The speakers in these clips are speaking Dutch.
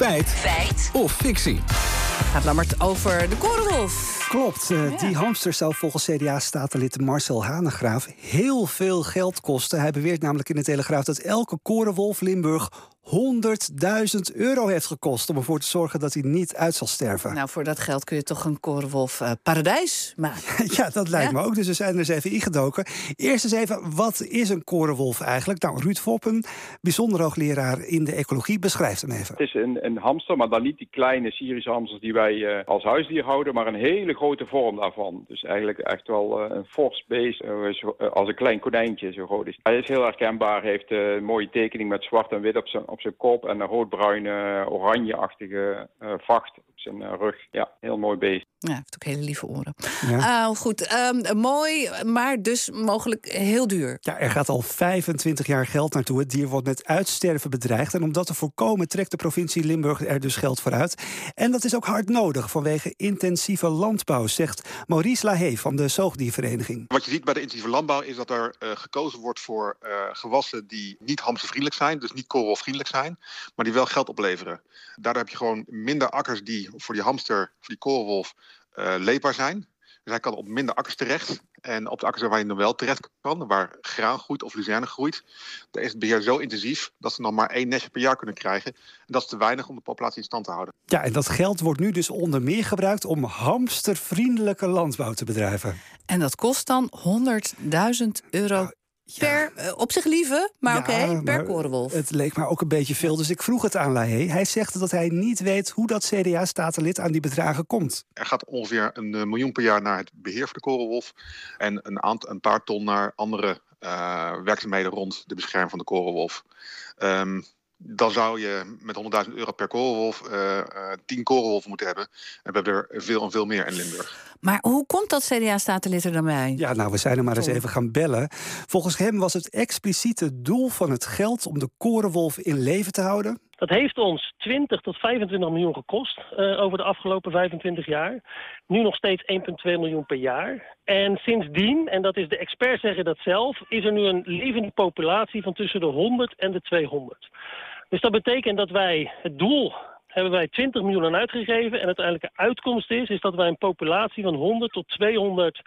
Feit. Feit. Of fictie. Gaat Lammert over de korenwolf. Klopt, uh, die hamster zou volgens CDA-statenlid Marcel Hanegraaf heel veel geld kosten. Hij beweert namelijk in de Telegraaf dat elke korenwolf Limburg 100.000 euro heeft gekost om ervoor te zorgen dat hij niet uit zal sterven. Nou, voor dat geld kun je toch een korenwolf uh, paradijs maken? ja, dat lijkt me ook. Dus we zijn er eens even ingedoken. Eerst eens even, wat is een korenwolf eigenlijk? Nou, Ruud Foppen, bijzonder hoogleraar in de ecologie, beschrijft hem even. Het is een, een hamster, maar dan niet die kleine Syrische hamsters die wij uh, als huisdier houden, maar een hele grote vorm daarvan. Dus eigenlijk echt wel uh, een fors beest, als een klein konijntje zo groot is. Hij is heel herkenbaar, heeft een mooie tekening met zwart en wit op zijn, op zijn kop en een roodbruine, oranjeachtige uh, vacht zijn uh, rug. Ja, heel mooi beest. Ja, heeft ook hele lieve oren. Ja. Uh, goed, um, mooi, maar dus mogelijk heel duur. Ja, er gaat al 25 jaar geld naartoe. Het dier wordt met uitsterven bedreigd. En om dat te voorkomen trekt de provincie Limburg er dus geld voor uit. En dat is ook hard nodig vanwege intensieve landbouw, zegt Maurice Lahey van de Zoogdiervereniging. Wat je ziet bij de intensieve landbouw is dat er uh, gekozen wordt voor uh, gewassen die niet hamstervriendelijk zijn, dus niet korrelvriendelijk zijn, maar die wel geld opleveren. Daardoor heb je gewoon minder akkers die voor die hamster, voor die korenwolf, uh, leefbaar zijn. Dus hij kan op minder akkers terecht. En op de akkers waar hij nog wel terecht kan, waar graan groeit of luzerne groeit, daar is het beheer zo intensief dat ze nog maar één nestje per jaar kunnen krijgen. En dat is te weinig om de populatie in stand te houden. Ja, en dat geld wordt nu dus onder meer gebruikt om hamstervriendelijke landbouw te bedrijven. En dat kost dan 100.000 euro Per, uh, op zich lieve, maar ja, oké, okay, per korenwolf. Het leek maar ook een beetje veel, dus ik vroeg het aan Lahey. Hij zegt dat hij niet weet hoe dat CDA-statenlid aan die bedragen komt. Er gaat ongeveer een uh, miljoen per jaar naar het beheer van de korenwolf... en een, aantal, een paar ton naar andere uh, werkzaamheden rond de bescherming van de korenwolf. Um, dan zou je met 100.000 euro per korenwolf uh, uh, 10 korenwolven moeten hebben. En we hebben er veel en veel meer in Limburg. Maar hoe komt dat CDA-statenlid er dan bij? Ja, nou, we zijn er maar eens even gaan bellen. Volgens hem was het expliciete doel van het geld om de korenwolf in leven te houden. Dat heeft ons 20 tot 25 miljoen gekost uh, over de afgelopen 25 jaar. Nu nog steeds 1,2 miljoen per jaar. En sindsdien, en dat is de experts zeggen dat zelf, is er nu een levende populatie van tussen de 100 en de 200. Dus dat betekent dat wij het doel hebben wij 20 miljoen aan uitgegeven. En uiteindelijke uitkomst is, is dat wij een populatie van 100 tot 200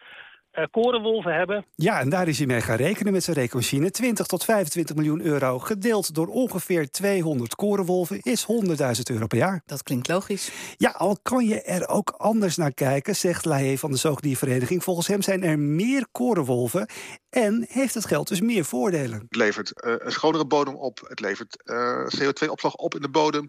uh, korenwolven hebben. Ja, en daar is hij mee gaan rekenen met zijn rekenmachine. 20 tot 25 miljoen euro gedeeld door ongeveer 200 korenwolven is 100.000 euro per jaar. Dat klinkt logisch. Ja, al kan je er ook anders naar kijken, zegt Lahey van de Zoogdiervereniging. Volgens hem zijn er meer korenwolven en heeft het geld dus meer voordelen. Het levert uh, een schonere bodem op, het levert uh, CO2-opslag op in de bodem,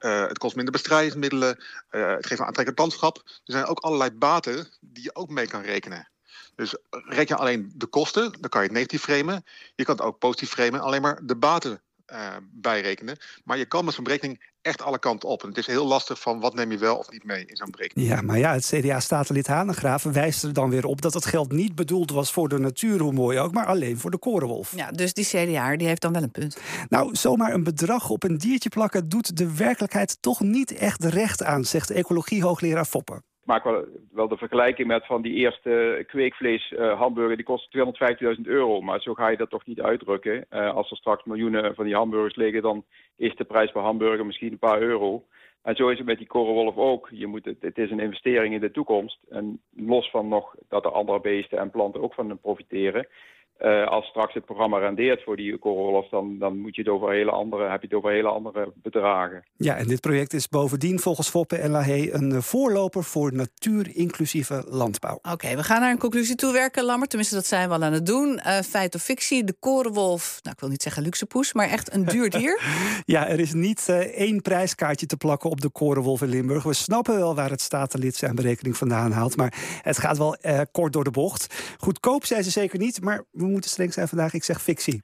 uh, het kost minder bestrijdingsmiddelen, het geeft een aantrekkelijk landschap. Er zijn ook allerlei baten die je ook mee kan rekenen. Dus reken je alleen de kosten, dan kan je het negatief framen. Je kan het ook positief framen, alleen maar de baten uh, bijrekenen. Maar je kan met zo'n berekening echt alle kanten op. En het is heel lastig van wat neem je wel of niet mee in zo'n berekening. Ja, maar ja, het CDA-statenlid Hanegraaf wijst er dan weer op... dat het geld niet bedoeld was voor de natuur, hoe mooi ook... maar alleen voor de korenwolf. Ja, dus die CDA die heeft dan wel een punt. Nou, zomaar een bedrag op een diertje plakken... doet de werkelijkheid toch niet echt recht aan... zegt ecologie-hoogleraar Foppen maak wel, de vergelijking met van die eerste kweekvlees uh, hamburger, die kost 250.000 euro. Maar zo ga je dat toch niet uitdrukken. Uh, als er straks miljoenen van die hamburgers liggen, dan is de prijs per hamburger misschien een paar euro. En zo is het met die korenwolf ook. Je moet het, het is een investering in de toekomst. En los van nog dat er andere beesten en planten ook van profiteren. Uh, als straks het programma rendeert voor die korenwolf, dan, dan moet je het over hele andere, heb je het over hele andere bedragen. Ja, en dit project is bovendien volgens Foppe en Lahey een voorloper voor natuurinclusieve landbouw. Oké, okay, we gaan naar een conclusie toe werken, Lammer. Tenminste, dat zijn we al aan het doen. Uh, feit of fictie, de korenwolf, nou ik wil niet zeggen luxe poes, maar echt een duur dier. ja, er is niet uh, één prijskaartje te plakken op de korenwolf in Limburg. We snappen wel waar het statenlid zijn berekening vandaan haalt, maar het gaat wel kort door de bocht. Goedkoop zijn ze zeker niet, maar we moeten streng zijn vandaag. Ik zeg fictie.